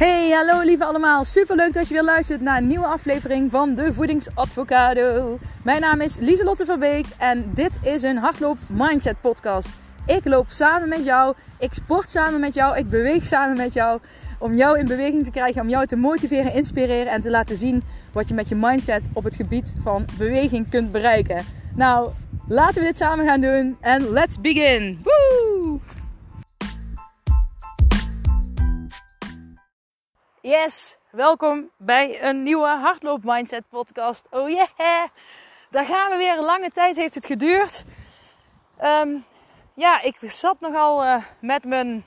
Hey, hallo lieve allemaal. Super leuk dat je weer luistert naar een nieuwe aflevering van de Voedingsadvocado. Mijn naam is Lieselotte Verbeek en dit is een hardloop mindset podcast. Ik loop samen met jou, ik sport samen met jou, ik beweeg samen met jou om jou in beweging te krijgen, om jou te motiveren, inspireren en te laten zien wat je met je mindset op het gebied van beweging kunt bereiken. Nou, laten we dit samen gaan doen en let's begin. Yes, welkom bij een nieuwe Hardloop Mindset podcast. Oh yeah, daar gaan we weer. Een lange tijd heeft het geduurd. Ehm, ja, ik zat nogal uh, met mijn,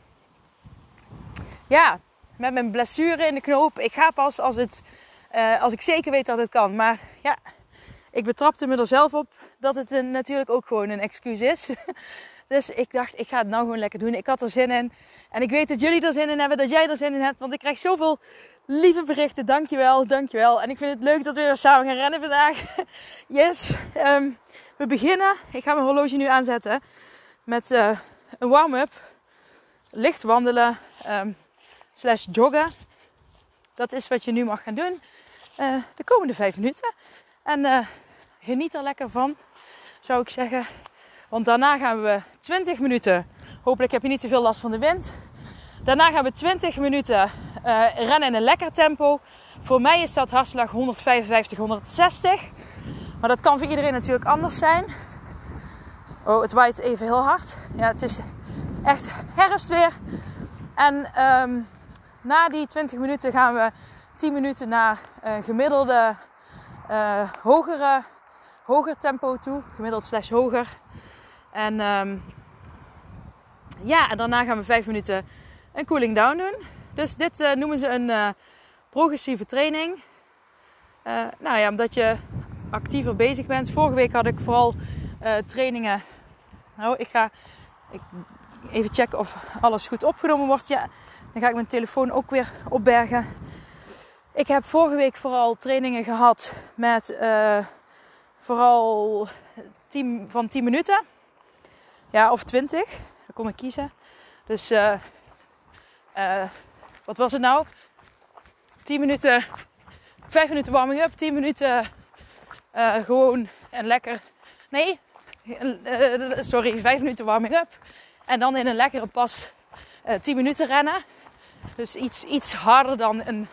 ja, met mijn blessure in de knoop. Ik ga pas als, het, uh, als ik zeker weet dat het kan. Maar ja, ik betrapte me er zelf op dat het natuurlijk ook gewoon een excuus is. Dus ik dacht, ik ga het nou gewoon lekker doen. Ik had er zin in. En ik weet dat jullie er zin in hebben, dat jij er zin in hebt. Want ik krijg zoveel lieve berichten. Dankjewel, dankjewel. En ik vind het leuk dat we weer samen gaan rennen vandaag. Yes. Um, we beginnen. Ik ga mijn horloge nu aanzetten. Met uh, een warm-up. Licht wandelen. Um, slash joggen. Dat is wat je nu mag gaan doen. Uh, de komende vijf minuten. En uh, geniet er lekker van. Zou ik zeggen. Want daarna gaan we 20 minuten. Hopelijk heb je niet te veel last van de wind. Daarna gaan we 20 minuten uh, rennen in een lekker tempo. Voor mij is dat hartslag 155, 160. Maar dat kan voor iedereen natuurlijk anders zijn. Oh, het waait even heel hard. Ja, het is echt herfstweer. En um, na die 20 minuten gaan we 10 minuten naar uh, gemiddelde uh, hogere, hoger tempo toe. Gemiddeld slash hoger. En um, ja, en daarna gaan we 5 minuten een cooling down doen. Dus dit uh, noemen ze een uh, progressieve training. Uh, nou ja, omdat je actiever bezig bent. Vorige week had ik vooral trainingen. Nou, ik ga ik even checken of alles goed opgenomen wordt. Ja, dan ga ik mijn telefoon ook weer opbergen. Ik heb vorige week vooral trainingen gehad met vooral 10, van 10 minuten. Ja, of 20. Dan kon ik kiezen. Dus uh, uh, wat was het nou? 10 minuten, 5 minuten warming up, 10 minuten uh, gewoon en lekker. Nee, sorry, 5 minuten warming up. En dan in een lekkere pas 10 minuten rennen. Dus iets, iets harder dan, een,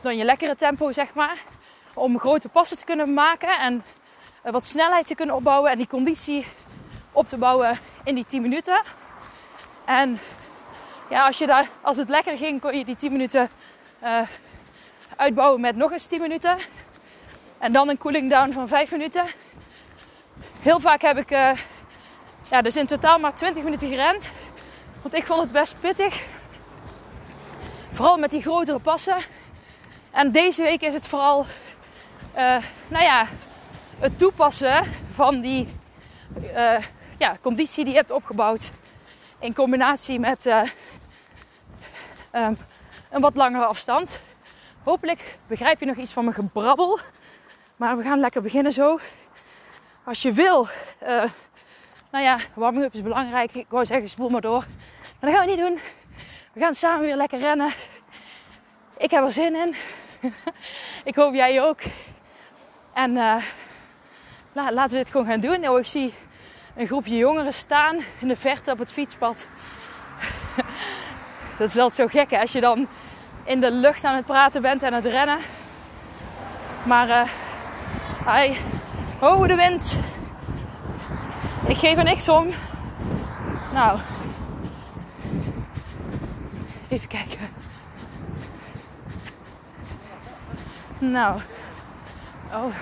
dan je lekkere tempo, zeg maar. Om grote passen te kunnen maken en wat snelheid te kunnen opbouwen en die conditie op te bouwen in die 10 minuten. En ja, als, je daar, als het lekker ging, kon je die 10 minuten uh, uitbouwen met nog eens 10 minuten. En dan een cooling down van 5 minuten. Heel vaak heb ik uh, ja, dus in totaal maar 20 minuten gerend. Want ik vond het best pittig. Vooral met die grotere passen. En deze week is het vooral, uh, nou ja, het toepassen van die ja, conditie die je hebt opgebouwd. In combinatie met uh, um, een wat langere afstand. Hopelijk begrijp je nog iets van mijn gebrabbel. Maar we gaan lekker beginnen zo. Als je wil, uh, nou ja, warming up is belangrijk. Ik wou zeggen, spoel maar door. Maar dat gaan we niet doen. We gaan samen weer lekker rennen. Ik heb er zin in. ik hoop jij ook. En uh, laten we dit gewoon gaan doen. Oh, ik zie een groepje jongeren staan in de verte op het fietspad. dat is wel zo gek hè? als je dan in de lucht aan het praten bent en het rennen. Maar uh, hij, oh de wind. Ik geef er niks om. Nou, even kijken. Nou, oh.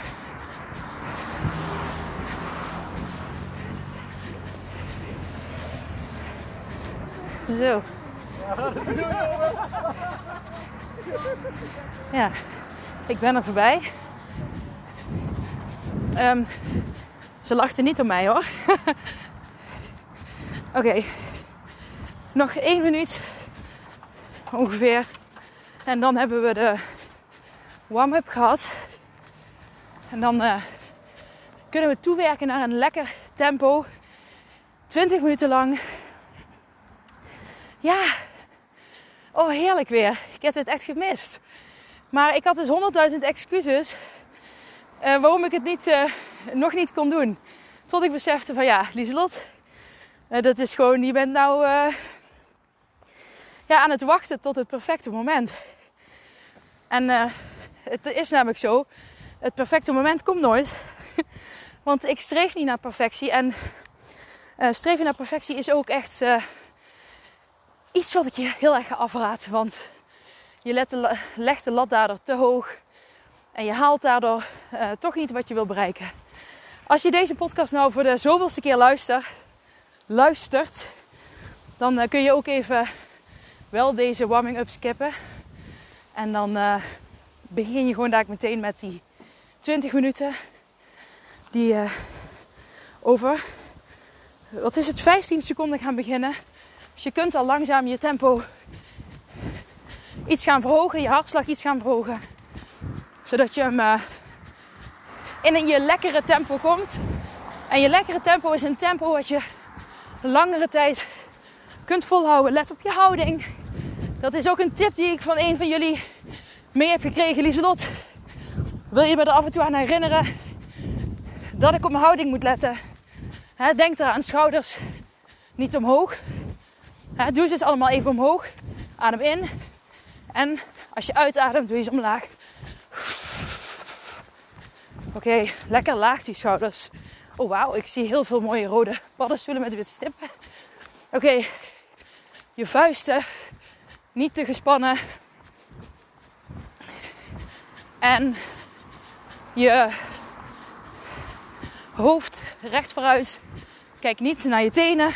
Zo. Ja, ik ben er voorbij. Um, ze lachten niet om mij hoor. Oké, nog één minuut ongeveer. En dan hebben we de warm-up gehad. En dan uh, kunnen we toewerken naar een lekker tempo. 20 minuten lang ja. Oh, heerlijk weer. Ik heb het echt gemist. Maar ik had dus honderdduizend excuses uh, waarom ik het niet, uh, nog niet kon doen. Tot ik besefte van ja, Lieselot, uh, dat is gewoon, je bent nou ja, aan het wachten tot het perfecte moment. En het is namelijk zo, het perfecte moment komt nooit. Want ik streef niet naar perfectie. En streven naar perfectie is ook echt iets wat ik je heel erg afraad. Want je legt de lat daardoor te hoog. En je haalt daardoor uh, toch niet wat je wil bereiken. Als je deze podcast nou voor de zoveelste keer luistert, luistert dan uh, kun je ook even wel deze warming-up skippen. En dan uh, begin je gewoon daar meteen met die 20 minuten die over, wat is het, 15 seconden gaan beginnen. Dus je kunt al langzaam je tempo iets gaan verhogen, je hartslag iets gaan verhogen. Zodat je hem uh, in je lekkere tempo komt. En je lekkere tempo is een tempo wat je langere tijd kunt volhouden. Let op je houding. Dat is ook een tip die ik van een van jullie mee heb gekregen. Lieselot, wil je me er af en toe aan herinneren dat ik op mijn houding moet letten? denk eraan, schouders niet omhoog. Doe ze eens allemaal even omhoog. Adem in. En als je uitademt, doe je ze omlaag. Oké, lekker laag die schouders. Oh wauw, ik zie heel veel mooie rode paddenstoelen met witte stippen. Oké, je vuisten niet te gespannen. En je hoofd recht vooruit. Kijk niet naar je tenen,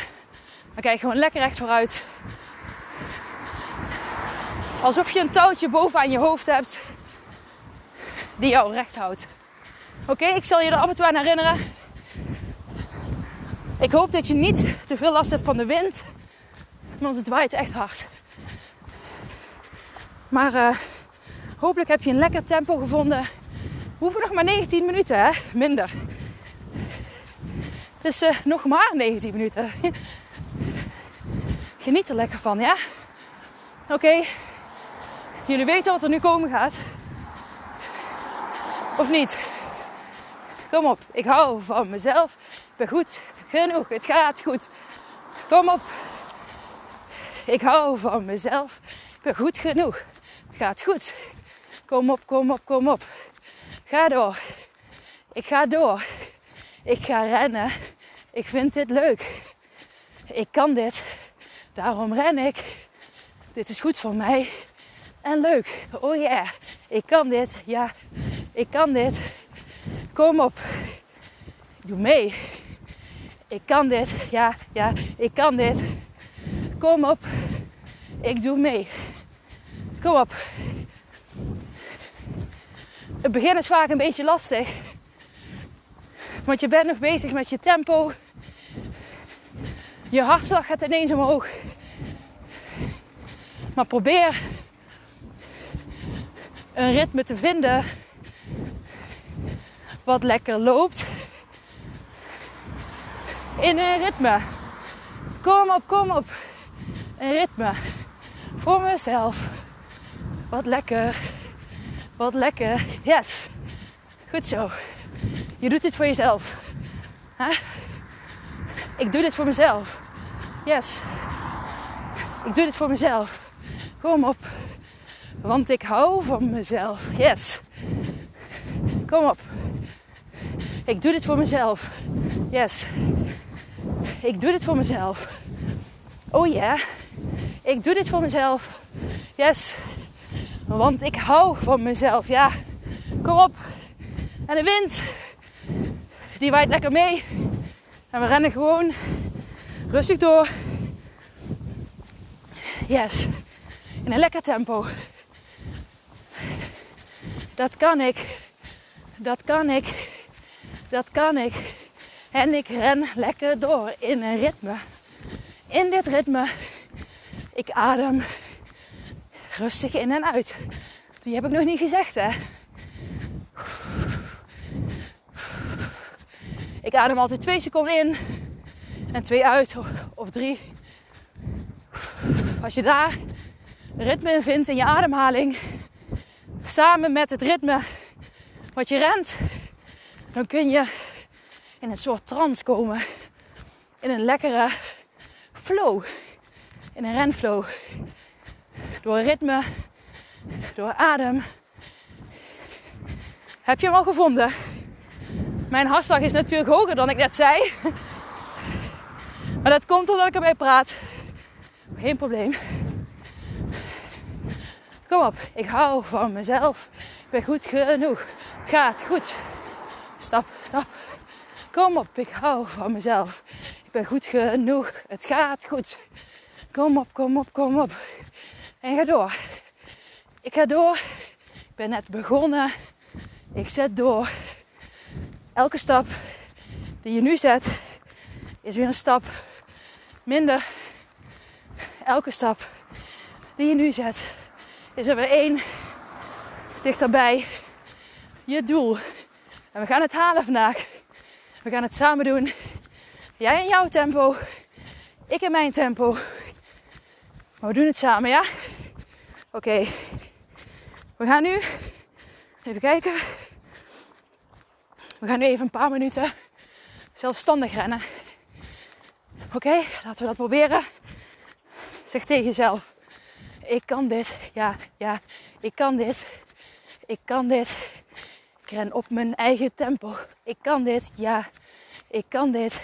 maar kijk gewoon lekker recht vooruit. Alsof je een touwtje bovenaan je hoofd hebt die jou recht houdt. Oké, ik zal je er af en toe aan herinneren. Ik hoop dat je niet te veel last hebt van de wind, want het waait echt hard. Maar uh, hopelijk heb je een lekker tempo gevonden. We hoeven nog maar 19 minuten, hè? Minder. Dus uh, nog maar 19 minuten. Geniet er lekker van, ja? Oké, Jullie weten wat er nu komen gaat. Of niet? Kom op, ik hou van mezelf. Ik ben goed genoeg. Het gaat goed. Kom op. Ik hou van mezelf. Ik ben goed genoeg. Het gaat goed. Kom op, kom op, kom op. Ga door. Ik ga door. Ik ga rennen. Ik vind dit leuk. Ik kan dit. Daarom ren ik. Dit is goed voor mij en leuk. Oh ja, yeah. ik kan dit. Ja, ik kan dit. Kom op. Doe mee. Ik kan dit. Ja, ja, ik kan dit. Kom op. Ik doe mee. Kom op. Het begin is vaak een beetje lastig. Want je bent nog bezig met je tempo. Je hartslag gaat ineens omhoog. Maar probeer een ritme te vinden wat lekker loopt. In een ritme. Kom op, kom op. Een ritme. Voor mezelf. Wat lekker. Wat lekker. Yes. Goed zo. Je doet dit voor jezelf. Ik doe dit voor mezelf. Yes. Ik doe dit voor mezelf. Kom op. Want ik hou van mezelf. Yes. Kom op. Ik doe dit voor mezelf. Yes. Ik doe dit voor mezelf. Oh ja. Ik doe dit voor mezelf. Yes. Want ik hou van mezelf. Ja. Kom op. En de wind. Die waait lekker mee. En we rennen gewoon rustig door. Yes. In een lekker tempo. Dat kan ik. Dat kan ik. Dat kan ik. En ik ren lekker door in een ritme. In dit ritme. Ik adem rustig in en uit. Die heb ik nog niet gezegd, hè? Ik adem altijd twee seconden in en twee uit, of, drie. Als je daar ritme in vindt in je ademhaling, samen met het ritme wat je rent, dan kun je in een soort trance komen. In een lekkere flow. In een renflow. Door ritme, door adem. Heb je hem al gevonden? Mijn hartslag is natuurlijk hoger dan ik net zei. Maar dat komt omdat ik erbij praat. Geen probleem. Kom op, ik hou van mezelf. Ik ben goed genoeg. Het gaat goed. Stap, stap. Kom op, ik hou van mezelf. Ik ben goed genoeg. Het gaat goed. Kom op, kom op, kom op. En ga door. Ik ga door. Ik ben net begonnen. Ik zet door. Elke stap die je nu zet is weer een stap minder. Elke stap die je nu zet is er weer één dichterbij je doel. En we gaan het halen vandaag. We gaan het samen doen. Jij in jouw tempo, ik in mijn tempo. Maar we doen het samen, ja? Oké. We gaan nu even kijken. We gaan nu even een paar minuten zelfstandig rennen. Oké, laten we dat proberen. Zeg tegen jezelf: Ik kan dit. Ja, ja, ik kan dit. Ik kan dit. Ik ren op mijn eigen tempo. Ik kan dit. Ja, ik kan dit.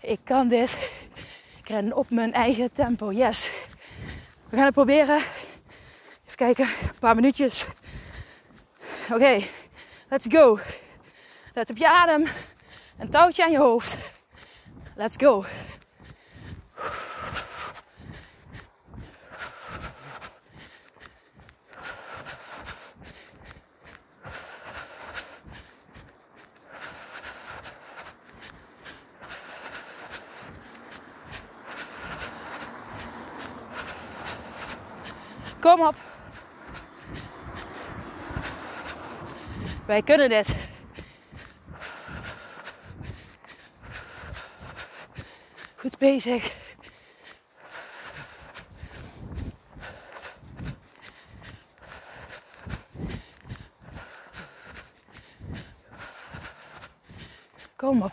Ik kan dit. Ik ren op mijn eigen tempo. Yes. We gaan het proberen. Even kijken. Een paar minuutjes. Oké, let's go. Let op je adem. Een touwtje aan je hoofd. Let's go. Kom op. Wij kunnen dit. Goed bezig. Kom op.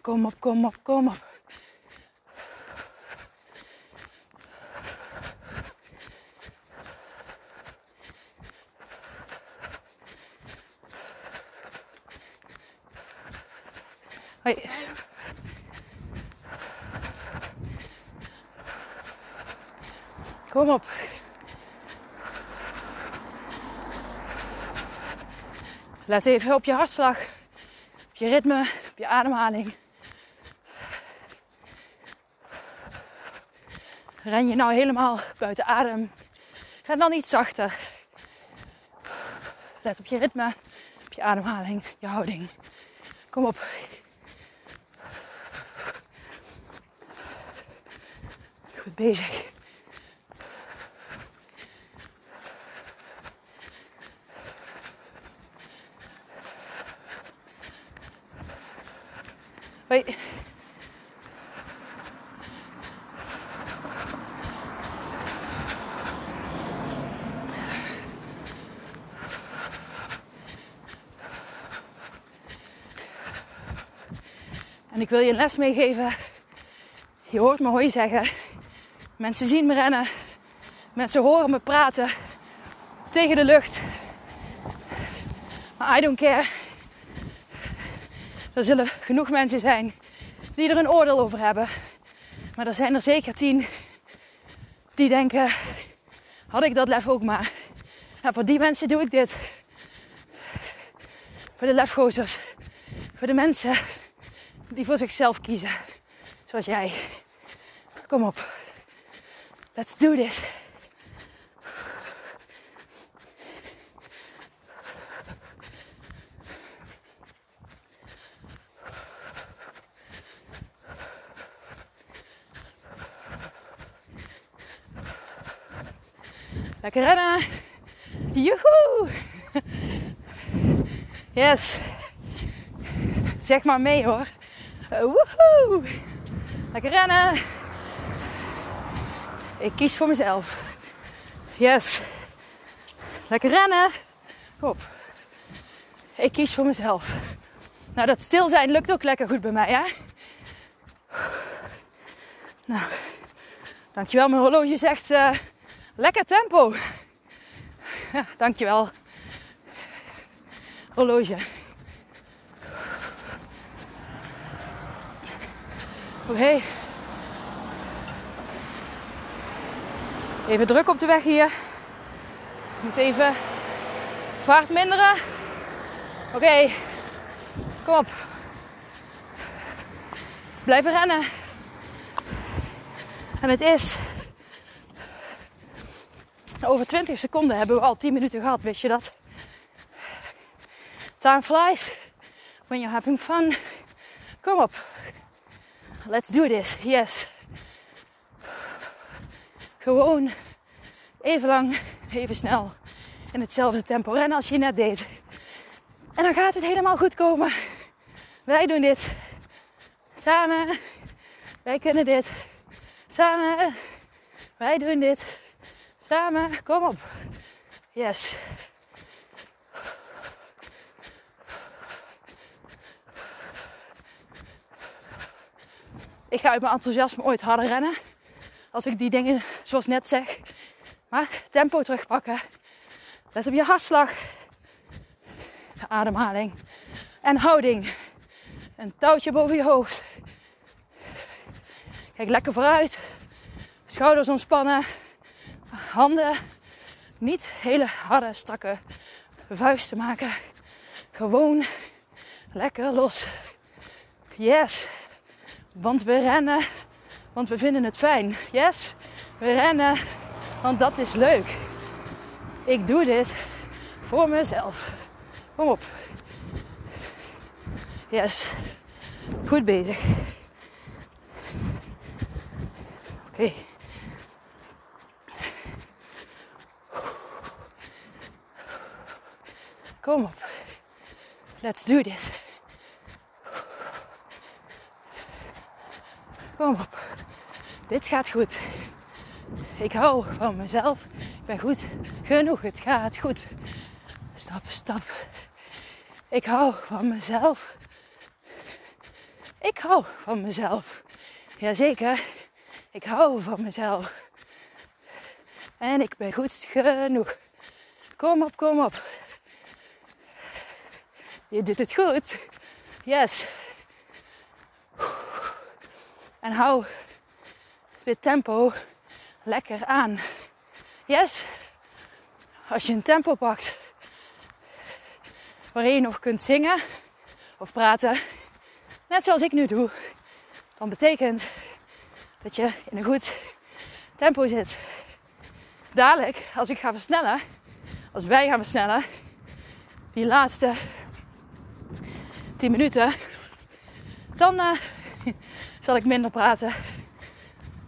Kom op, kom op, kom op. Hoi. Kom op. Let even op je hartslag, op je ritme, op je ademhaling. Ren je nou helemaal buiten adem? Ga dan iets zachter. Let op je ritme, op je ademhaling, je houding. Kom op. Goed bezig. Hoi. En ik wil je een les meegeven. Je hoort me hooi zeggen. Mensen zien me rennen. Mensen horen me praten tegen de lucht. Maar I don't care. Er zullen genoeg mensen zijn die er een oordeel over hebben. Maar er zijn er zeker tien die denken: had ik dat lef ook maar. En voor die mensen doe ik dit. Voor de lefgozers. Voor de mensen die voor zichzelf kiezen. Zoals jij. Kom op. Let's do this. Lekker rennen. Joehoe. Yes. Zeg maar mee hoor. Uh, woehoe. Lekker rennen. Ik kies voor mezelf. Yes. Lekker rennen. Kom op. Ik kies voor mezelf. Nou, dat stil zijn lukt ook lekker goed bij mij, hè? Nou, dankjewel. Mijn horloge zegt uh, lekker tempo. Ja, dankjewel. Horloge. Oké. Even druk op de weg hier. Moet even vaart minderen. Oké. Kom op. Blijven rennen. En het is. Over 20 seconden hebben we al 10 minuten gehad, wist je dat? Time flies when you're having fun. Kom op. Let's do this. Yes. Gewoon even lang, even snel in hetzelfde tempo rennen als je net deed. En dan gaat het helemaal goed komen. Wij doen dit samen. Wij kunnen dit samen. Wij doen dit samen. Kom op. Yes. Ik ga uit mijn enthousiasme ooit harder rennen. Als ik die dingen zoals net zeg. Maar tempo terugpakken. Let op je hartslag. Ademhaling. En houding. Een touwtje boven je hoofd. Kijk lekker vooruit. Schouders ontspannen. Handen niet hele harde, strakke vuisten maken. Gewoon lekker los. Yes. Want we rennen, want we vinden het fijn. Yes, we rennen, want dat is leuk. Ik doe dit voor mezelf. Kom op. Yes, goed bezig. Oké. Kom op. Let's do this. Kom op. Dit gaat goed. Ik hou van mezelf. Ik ben goed genoeg. Het gaat goed. Stap, stap. Ik hou van mezelf. Ik hou van mezelf. Jazeker. Ik hou van mezelf. En ik ben goed genoeg. Kom op, kom op. Je doet het goed. Yes. En hou dit tempo lekker aan. Yes. Als je een tempo pakt waarin je nog kunt zingen of praten, net zoals ik nu doe, dan betekent dat je in een goed tempo zit. Dadelijk, als ik ga versnellen, als wij gaan versnellen, die laatste 10 minuten, dan uh, zal ik minder praten.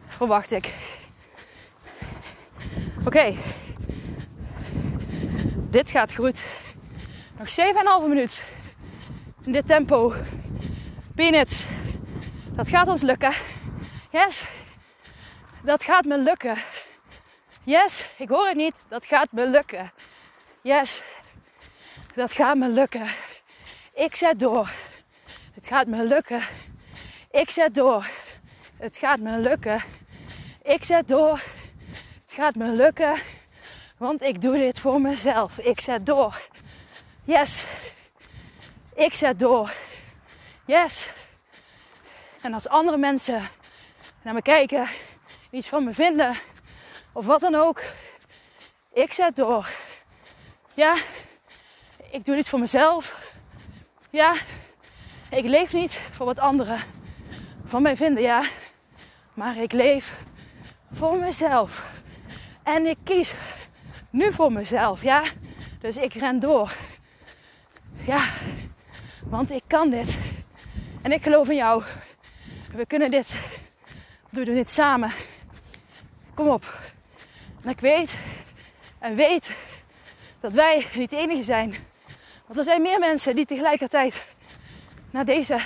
Verwacht ik. Oké. Dit gaat goed. Nog 7,5 minuut. In dit tempo. Peanuts. Dat gaat ons lukken. Yes. Dat gaat me lukken. Yes. Ik hoor het niet. Dat gaat me lukken. Yes. Dat gaat me lukken. Ik zet door. Het gaat me lukken. Ik zet door. Het gaat me lukken. Ik zet door. Het gaat me lukken. Want ik doe dit voor mezelf. Ik zet door. Yes. Ik zet door. Yes. En als andere mensen naar me kijken, iets van me vinden, of wat dan ook, ik zet door. Ja, ik doe dit voor mezelf. Ja, ik leef niet voor wat anderen van mij vinden, ja. Maar ik leef voor mezelf. En ik kies nu voor mezelf, ja. Dus ik ren door. Ja, want ik kan dit. En ik geloof in jou. We kunnen dit. We doen dit samen. Kom op. En ik weet en weet dat wij niet de enige zijn. Er zijn meer mensen die tegelijkertijd naar deze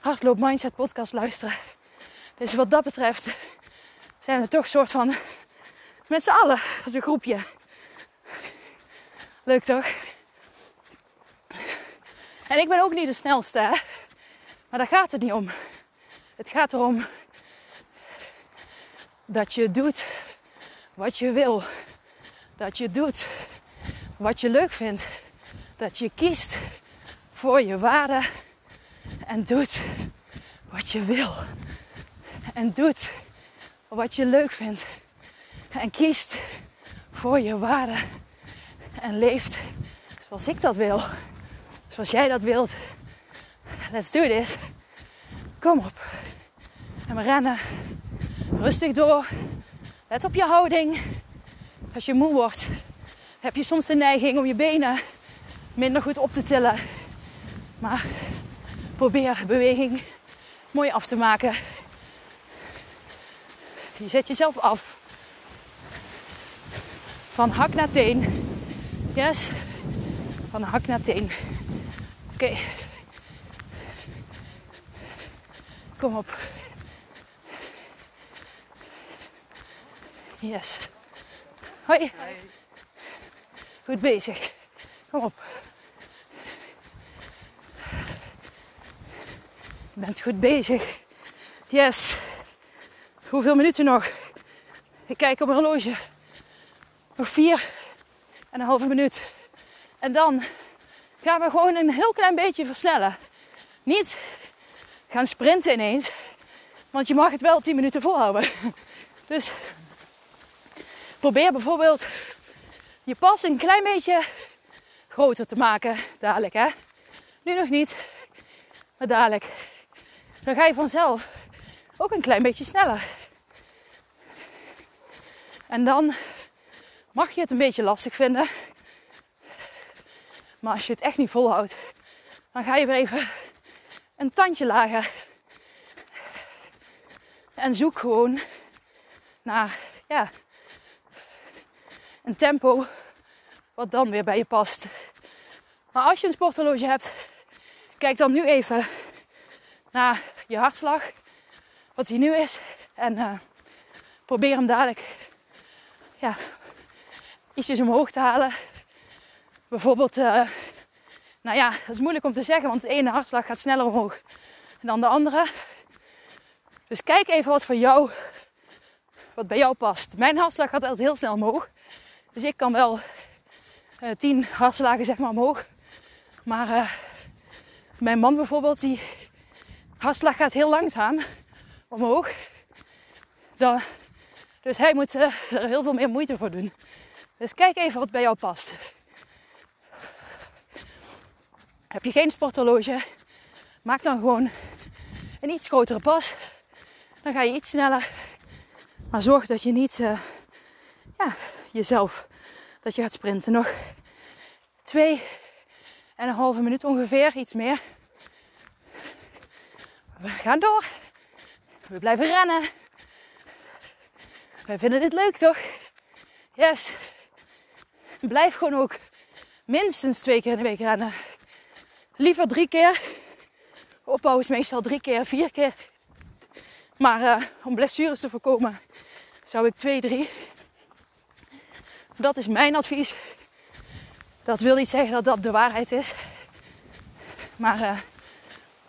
Hardloop Mindset podcast luisteren. Dus wat dat betreft zijn we toch een soort van met z'n allen als een groepje. Leuk toch? En ik ben ook niet de snelste, hè? maar daar gaat het niet om. Het gaat erom dat je doet wat je wil. Dat je doet wat je leuk vindt. Dat je kiest voor je waarde en doet wat je wil. En doet wat je leuk vindt. En kiest voor je waarde. En leeft zoals ik dat wil. Zoals jij dat wilt. Let's do this. Kom op. En we rennen rustig door. Let op je houding. Als je moe wordt, heb je soms de neiging om je benen minder goed op te tillen. Maar probeer beweging mooi af te maken. Je zet jezelf af. Van hak naar teen. Yes. Van hak naar teen. Oké. Kom op. Yes. Hoi. Goed bezig. Kom op. Je bent goed bezig. Yes. Hoeveel minuten nog? Ik kijk op mijn horloge. Nog vier en een halve minuut. En dan gaan we gewoon een heel klein beetje versnellen. Niet gaan sprinten ineens. Want je mag het wel 10 minuten volhouden. Dus probeer bijvoorbeeld je pas een klein beetje groter te maken. Dadelijk hè. Nu nog niet. Maar dadelijk. Dan ga je vanzelf ook een klein beetje sneller. En dan mag je het een beetje lastig vinden. Maar als je het echt niet volhoudt, dan ga je weer even een tandje lager. En zoek gewoon naar ja, een tempo wat dan weer bij je past. Maar als je een sporthorloge hebt, kijk dan nu even naar je hartslag, wat die nu is. En uh, probeer hem dadelijk ja, ietsjes omhoog te halen. Bijvoorbeeld, uh, nou ja, dat is moeilijk om te zeggen, want de ene hartslag gaat sneller omhoog dan de andere. Dus kijk even wat voor jou, wat bij jou past. Mijn hartslag gaat altijd heel snel omhoog. Dus ik kan wel uh, tien hartslagen zeg maar omhoog. Maar mijn man bijvoorbeeld, die hartslag gaat heel langzaam omhoog. Dan, dus hij moet uh, er heel veel meer moeite voor doen. Dus kijk even wat bij jou past. Heb je geen sporthorloge? Maak dan gewoon een iets grotere pas. Dan ga je iets sneller. Maar zorg dat je niet uh, ja, jezelf dat je gaat sprinten. Nog twee en een halve minuut ongeveer, iets meer. We gaan door. We blijven rennen. Wij vinden dit leuk toch? Yes. Blijf gewoon ook minstens twee keer in de week rennen. Liever drie keer. Opbouw is meestal drie keer, vier keer. Maar uh, om blessures te voorkomen zou ik twee, drie. Dat is mijn advies. Dat wil niet zeggen dat dat de waarheid is. Maar uh,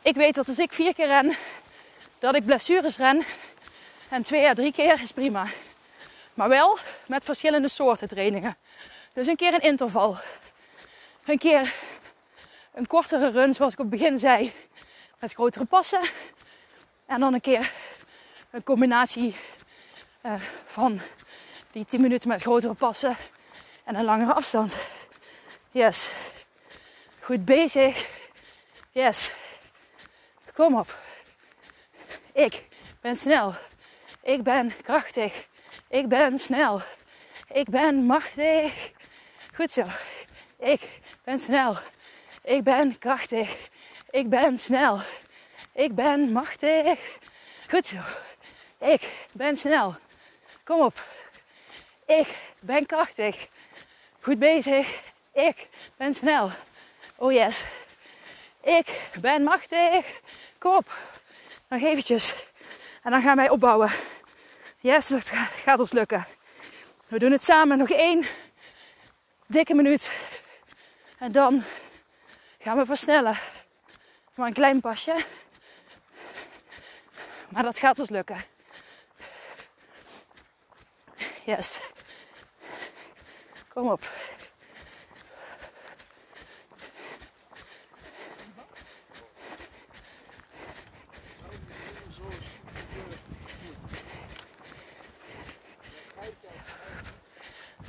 ik weet dat als ik vier keer ren, dat ik blessures ren. En twee à drie keer is prima. Maar wel met verschillende soorten trainingen. Dus een keer een interval. Een keer een kortere run, zoals ik op het begin zei, met grotere passen. En dan een keer een combinatie uh, van die 10 minuten met grotere passen en een langere afstand. Yes. Goed bezig. Yes. Kom op. Ik ben snel. Ik ben krachtig. Ik ben snel. Ik ben machtig. Goed zo. Ik ben snel. Ik ben krachtig. Ik ben snel. Ik ben machtig. Goed zo. Ik ben snel. Kom op. Ik ben krachtig. Goed bezig. Ik ben snel. Oh yes. Ik ben machtig. Kom op. Nog eventjes. En dan gaan wij opbouwen. Yes, dat gaat ons lukken. We doen het samen nog één dikke minuut. En dan gaan we versnellen. Maar een klein pasje. Maar dat gaat ons lukken. Yes. Kom op.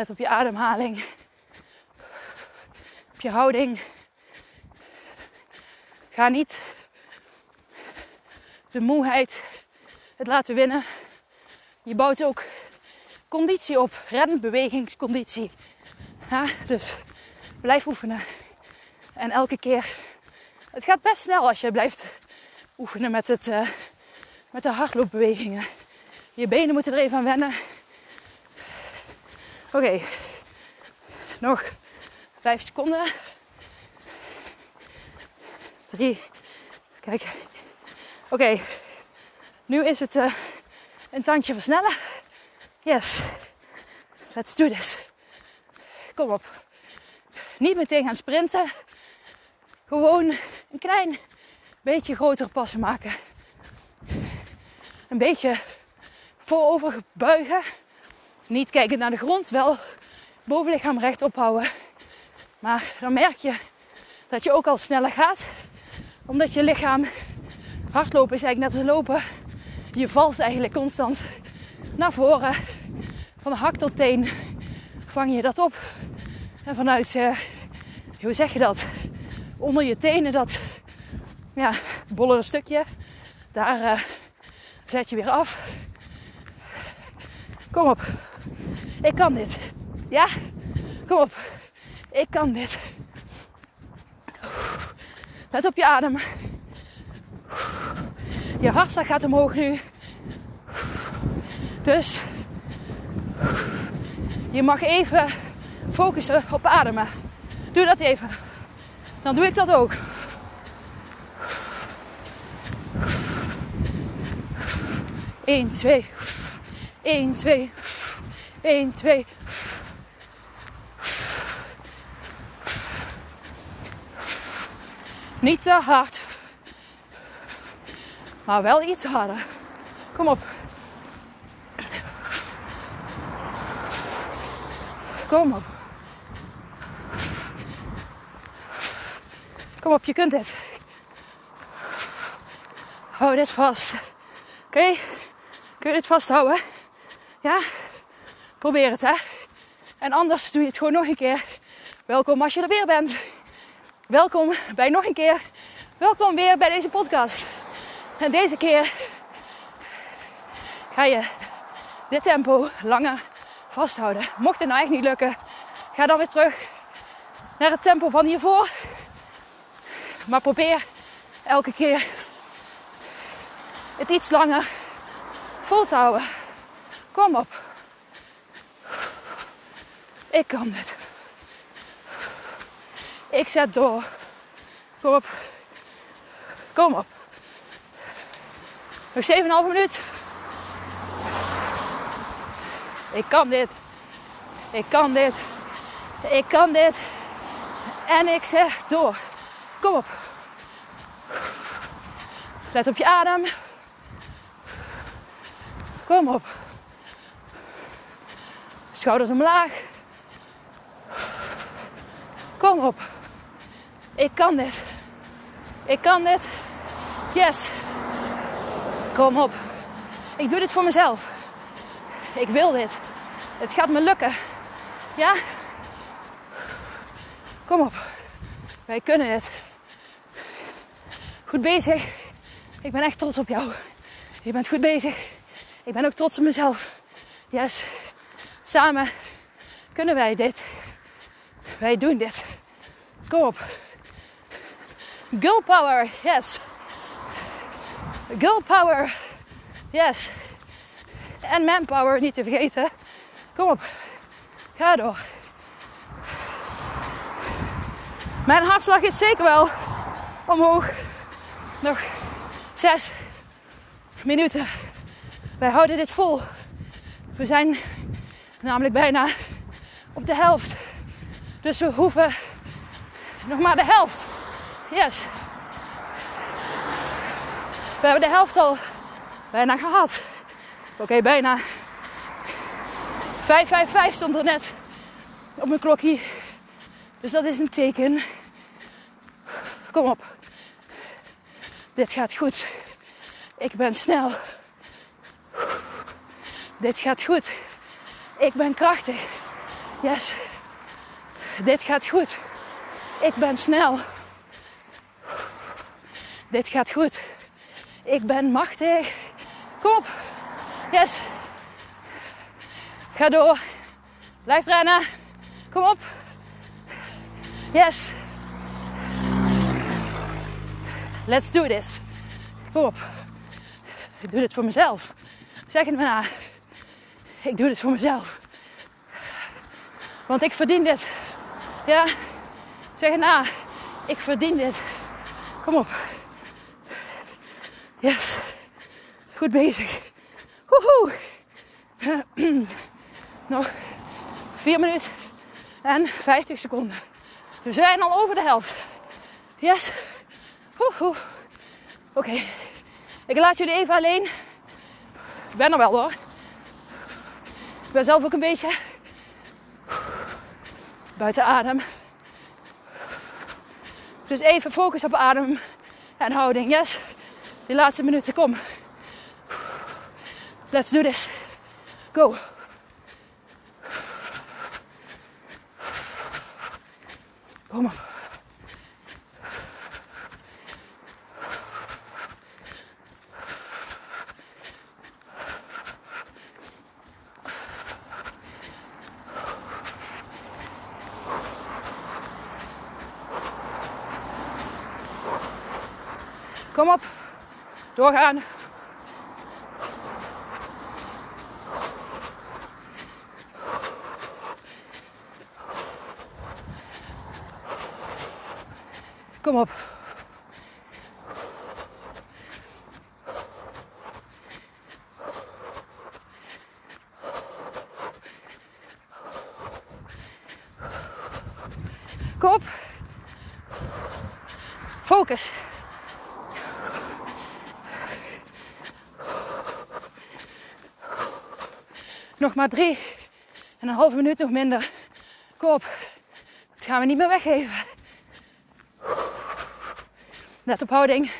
Let op je ademhaling. Op je houding. Ga niet de moeheid het laten winnen. Je bouwt ook conditie op, renbewegingsconditie. Ja, dus blijf oefenen. En elke keer, het gaat best snel als je blijft oefenen met, het, uh, met de hardloopbewegingen. Je benen moeten er even aan wennen. Oké, nog 5 seconden. 3. Kijk. Oké, nu is het uh, een tandje versnellen. Yes, let's do this. Kom op. Niet meteen gaan sprinten. Gewoon een klein beetje grotere passen maken. Een beetje voorover buigen. Niet kijken naar de grond, wel bovenlichaam recht ophouden. Maar dan merk je dat je ook al sneller gaat. Omdat je lichaam, hardlopen is eigenlijk net als lopen. Je valt eigenlijk constant naar voren. Van hak tot teen vang je dat op. En vanuit, uh, hoe zeg je dat? Onder je tenen dat ja, bollere stukje. Daar uh, zet je weer af. Kom op. Ik kan dit. Ja? Kom op. Ik kan dit. Let op je adem. Je hartslag gaat omhoog nu. Dus je mag even focussen op ademen. Doe dat even. Dan doe ik dat ook. Eén, twee. Eén, twee. 1, 2. Niet te hard. Maar wel iets harder. Kom op. Kom op. Kom op, je kunt het. Hou dit vast. Oké? Okay? Kun je dit vasthouden? Ja? Probeer het, hè. En anders doe je het gewoon nog een keer. Welkom als je er weer bent. Welkom bij nog een keer. Welkom weer bij deze podcast. En deze keer ga je dit tempo langer vasthouden. Mocht het nou echt niet lukken, ga dan weer terug naar het tempo van hiervoor. Maar probeer elke keer het iets langer vol te houden. Kom op. Ik kan dit. Ik zet door. Kom op. Kom op. Nog 7,5 minuut. Ik kan dit. Ik kan dit. Ik kan dit. En ik zeg door. Kom op. Let op je adem. Kom op. Schouders omlaag. Kom op. Ik kan dit. Ik kan dit. Yes. Kom op. Ik doe dit voor mezelf. Ik wil dit. Het gaat me lukken. Ja? Kom op. Wij kunnen het. Goed bezig. Ik ben echt trots op jou. Je bent goed bezig. Ik ben ook trots op mezelf. Yes. Samen kunnen wij dit. Wij doen dit. Kom op. Girl power, yes. Girl power, yes. En manpower, niet te vergeten. Kom op. Ga door. Mijn hartslag is zeker wel omhoog. Nog zes minuten. Wij houden dit vol. We zijn namelijk bijna op de helft. Dus we hoeven nog maar de helft. Yes. We hebben de helft al bijna gehad. Oké, bijna. 555 stond er net op mijn klokje. Dus dat is een teken. Kom op. Dit gaat goed. Ik ben snel. Dit gaat goed. Ik ben krachtig. Yes. Dit gaat goed. Ik ben snel. Dit gaat goed. Ik ben machtig. Kom op. Yes. Ga door. Blijf rennen. Kom op. Yes. Let's do this. Kom op. Ik doe dit voor mezelf. Zeg het maar na. Ik doe dit voor mezelf. Want ik verdien dit. Ja. Zeg na. Ik verdien dit. Kom op. Yes. Goed bezig. Woehoe. Nog 4 minuten en 50 seconden. We zijn al over de helft. Yes. Oké. Ik laat jullie even alleen. Ik ben er wel hoor. Ik ben zelf ook een beetje buiten adem. Dus even focus op adem en houding. Yes. Die laatste minuten, kom. Let's do this. Go. Kom op. Kom op. Doorgaan. Kom op. Kom op. Focus. Nog maar drie en een halve minuut nog minder. Kom op. Dat gaan we niet meer weggeven. Let op houding.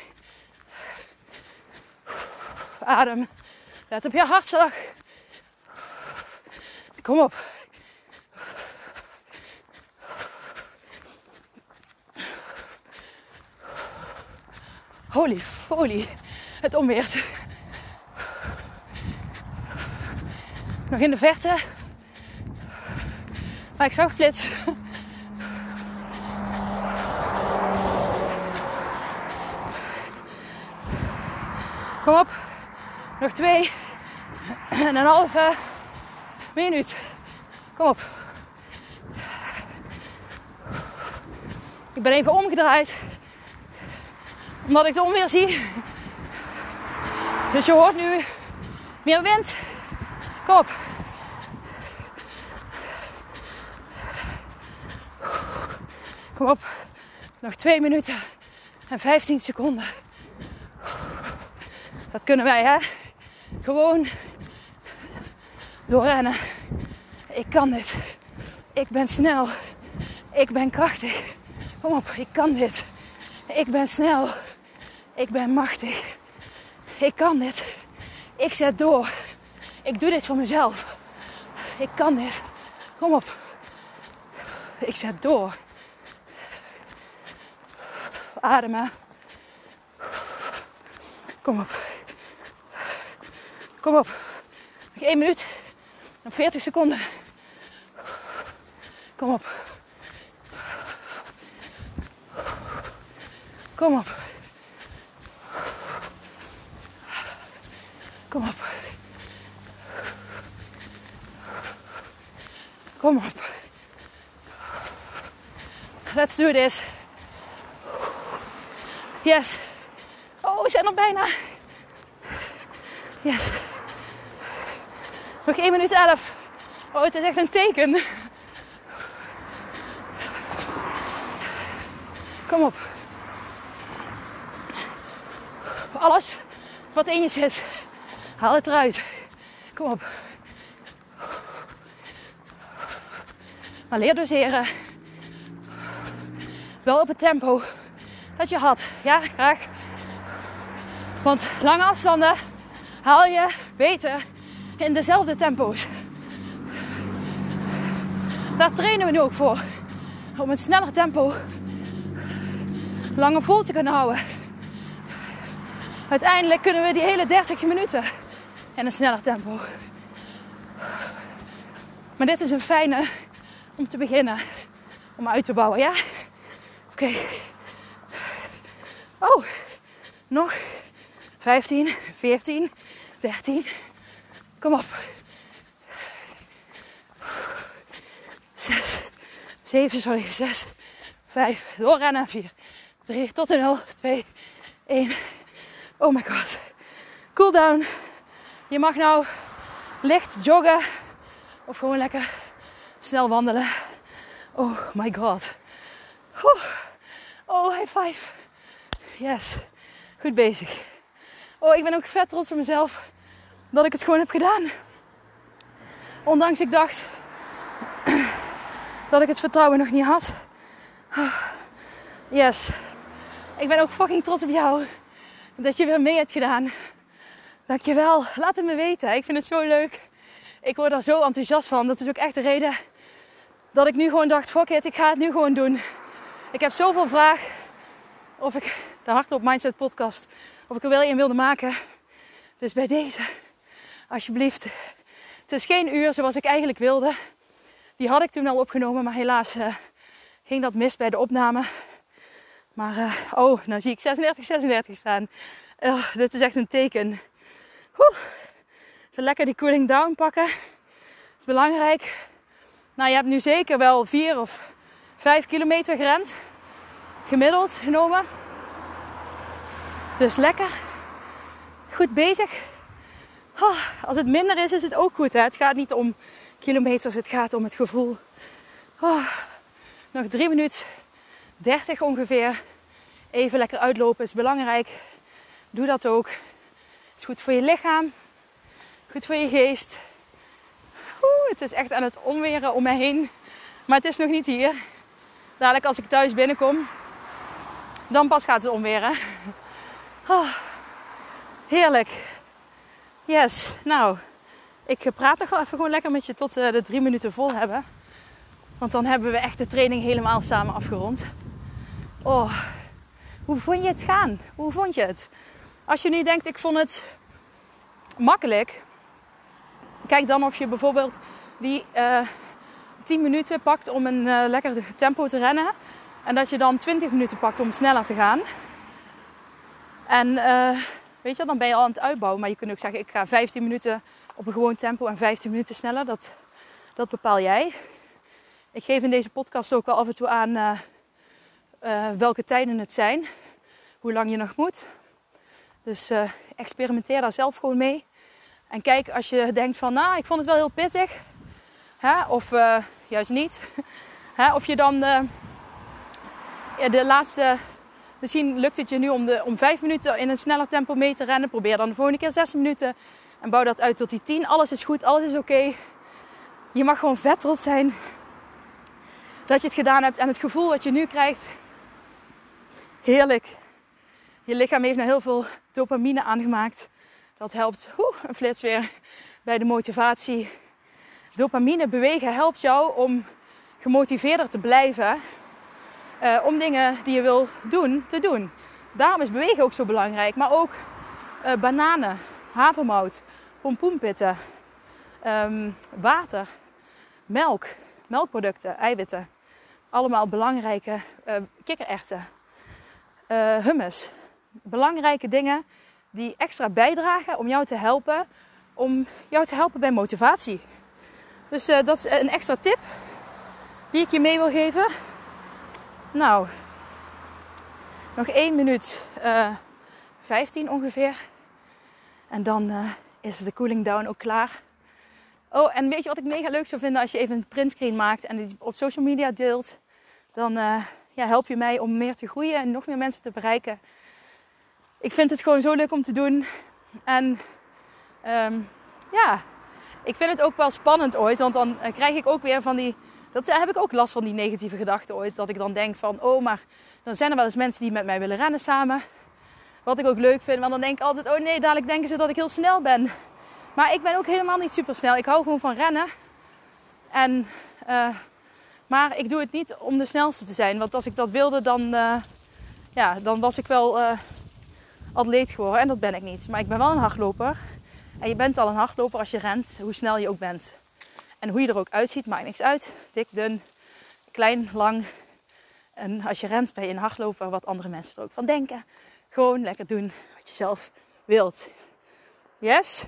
Adem. Let op je hartslag. Kom op. Holy holy. Het onweert. Nog in de verte. Maar ik zag flits. Kom op. Nog twee. En een halve minuut. Kom op. Ik ben even omgedraaid. Omdat ik de onweer zie. Dus je hoort nu meer wind. Kom op. Kom op. Nog twee minuten en 15 seconden. Dat kunnen wij, hè? Gewoon doorrennen. Ik kan dit. Ik ben snel. Ik ben krachtig. Kom op, ik kan dit. Ik ben snel. Ik ben machtig. Ik kan dit. Ik zet door. Ik doe dit voor mezelf. Ik kan dit. Kom op. Ik zet door. Ademen. Kom op. Kom op. Nog 1 minuut. En 40 seconden. Kom op. Kom op. Kom op. Kom op. Let's do this. Yes. Oh, we zijn er bijna. Yes. Nog 1 minuut 11. Oh, het is echt een teken. Kom op. Alles wat in je zit, haal het eruit. Kom op. Maar leer doseren. Wel op het tempo dat je had. Ja, graag. Want lange afstanden haal je beter in dezelfde tempo's. Daar trainen we nu ook voor. Om een sneller tempo langer vol te kunnen houden. Uiteindelijk kunnen we die hele 30 minuten in een sneller tempo. Maar dit is een fijne om te beginnen. Om uit te bouwen, ja? Oké. Oh, nog 15, 14, 13. Kom op. 6, 7, sorry, 6, 5. Doorrennen. 4, 3, tot de 0, 2, 1. Oh my god. Cool down. Je mag nou licht joggen of gewoon lekker snel wandelen. Oh my god. Oh, high five. Yes. Goed bezig. Oh, ik ben ook vet trots op mezelf dat ik het gewoon heb gedaan. Ondanks ik dacht dat ik het vertrouwen nog niet had. Yes. Ik ben ook fucking trots op jou dat je weer mee hebt gedaan. Dankjewel. Laat het me weten. Ik vind het zo leuk. Ik word er zo enthousiast van. Dat is ook echt de reden dat ik nu gewoon dacht: fuck it, ik ga het nu gewoon doen. Ik heb zoveel vraag of ik de Hardloop Mindset podcast, of ik er wel een wilde maken. Dus bij deze, alsjeblieft. Het is geen uur zoals ik eigenlijk wilde. Die had ik toen al opgenomen, maar helaas uh, ging dat mis bij de opname. Maar, uh, oh, nou zie ik 36, 36 staan. Uh, dit is echt een teken. Even lekker die cooling down pakken. Dat is belangrijk. Nou, je hebt nu zeker wel 4 of 5 kilometer gerend. Gemiddeld genomen. Dus lekker. Goed bezig. Als het minder is, is het ook goed. Hè? Het gaat niet om kilometers, het gaat om het gevoel. Nog 3 minuten 30 ongeveer. Even lekker uitlopen is belangrijk. Doe dat ook. Het is goed voor je lichaam. Goed voor je geest. Oeh, het is echt aan het onweren om me heen. Maar het is nog niet hier. Dadelijk als ik thuis binnenkom, dan pas gaat het omweren. Oh, heerlijk. Yes, nou, ik praat toch wel even gewoon lekker met je tot uh, de drie minuten vol hebben. Want dan hebben we echt de training helemaal samen afgerond. Oh, hoe vond je het gaan? Hoe vond je het? Als je nu denkt, ik vond het makkelijk. Kijk dan of je bijvoorbeeld die uh, eh, 10 minuten pakt om een uh, lekker tempo te rennen. En dat je dan 20 minuten pakt om sneller te gaan. En uh, weet je, dan ben je al aan het uitbouwen. Maar je kunt ook zeggen, ik ga 15 minuten op een gewoon tempo en 15 minuten sneller. Dat, dat bepaal jij. Ik geef in deze podcast ook wel af en toe aan welke tijden het zijn. Hoe lang je nog moet. Dus experimenteer daar zelf gewoon mee. En kijk als je denkt van, nou, ik vond het wel heel pittig. Hè? Of juist niet. Hè? Of je dan ja, de laatste Misschien lukt het je nu om, de, om vijf minuten in een sneller tempo mee te rennen. Probeer dan de volgende keer zes minuten. En bouw dat uit tot die tien. Alles is goed, alles is oké. Je mag gewoon vet trots zijn dat je het gedaan hebt. En het gevoel wat je nu krijgt, heerlijk. Je lichaam heeft nou heel veel dopamine aangemaakt. Dat helpt oeh, een flits weer bij de motivatie. Dopamine bewegen helpt jou om gemotiveerder te blijven uh, om dingen die je wil doen, te doen. Daarom is bewegen ook zo belangrijk. Maar ook uh, bananen, havermout, pompoenpitten, um, water, melk, melkproducten, eiwitten. Allemaal belangrijke uh, kikkererwten, hummus. Belangrijke dingen die extra bijdragen om jou te helpen, om jou te helpen bij motivatie. Dus dat is een extra tip die ik je mee wil geven. Nou, nog 1 minuut uh, eh, 15 ongeveer. En dan uh, is de cooling down ook klaar. Oh, en weet je wat ik mega leuk zou vinden als je even een printscreen maakt en die op social media deelt? Dan ja, help je mij om meer te groeien en nog meer mensen te bereiken. Ik vind het gewoon zo leuk om te doen. En um, ja, ik vind het ook wel spannend ooit. Want dan uh, krijg ik ook weer van die. Dat heb ik ook last van die negatieve gedachten ooit. Dat ik dan denk van, oh, maar dan zijn er wel eens mensen die met mij willen rennen samen. Wat ik ook leuk vind. Maar dan denk ik altijd, oh nee, dadelijk denken ze dat ik heel snel ben. Maar ik ben ook helemaal niet super snel. Ik hou gewoon van rennen. En, uh, maar ik doe het niet om de snelste te zijn. Want als ik dat wilde, dan, uh, ja, dan was ik wel atleet geworden. En dat ben ik niet. Maar ik ben wel een hardloper. En je bent al een hardloper als je rent, hoe snel je ook bent. En hoe je er ook uitziet, maakt niks uit. Dik, dun, klein, lang. En als je rent ben je een hardloper, wat andere mensen er ook van denken. Gewoon lekker doen wat je zelf wilt. Yes?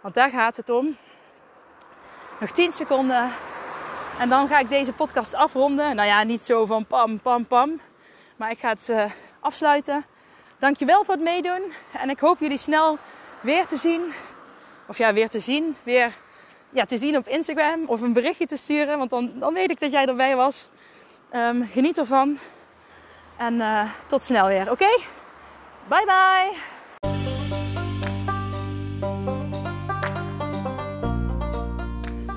Want daar gaat het om. Nog 10 seconden. En dan ga ik deze podcast afronden. Nou ja, niet zo van pam, pam, pam. Maar ik ga het uh, afsluiten. Dankjewel voor het meedoen. En ik hoop jullie snel weer te zien. Of ja, weer te zien. Weer ja, te zien op Instagram. Of een berichtje te sturen. Want dan, dan weet ik dat jij erbij was. Um, geniet ervan. En uh, tot snel weer. Oké? Bye bye!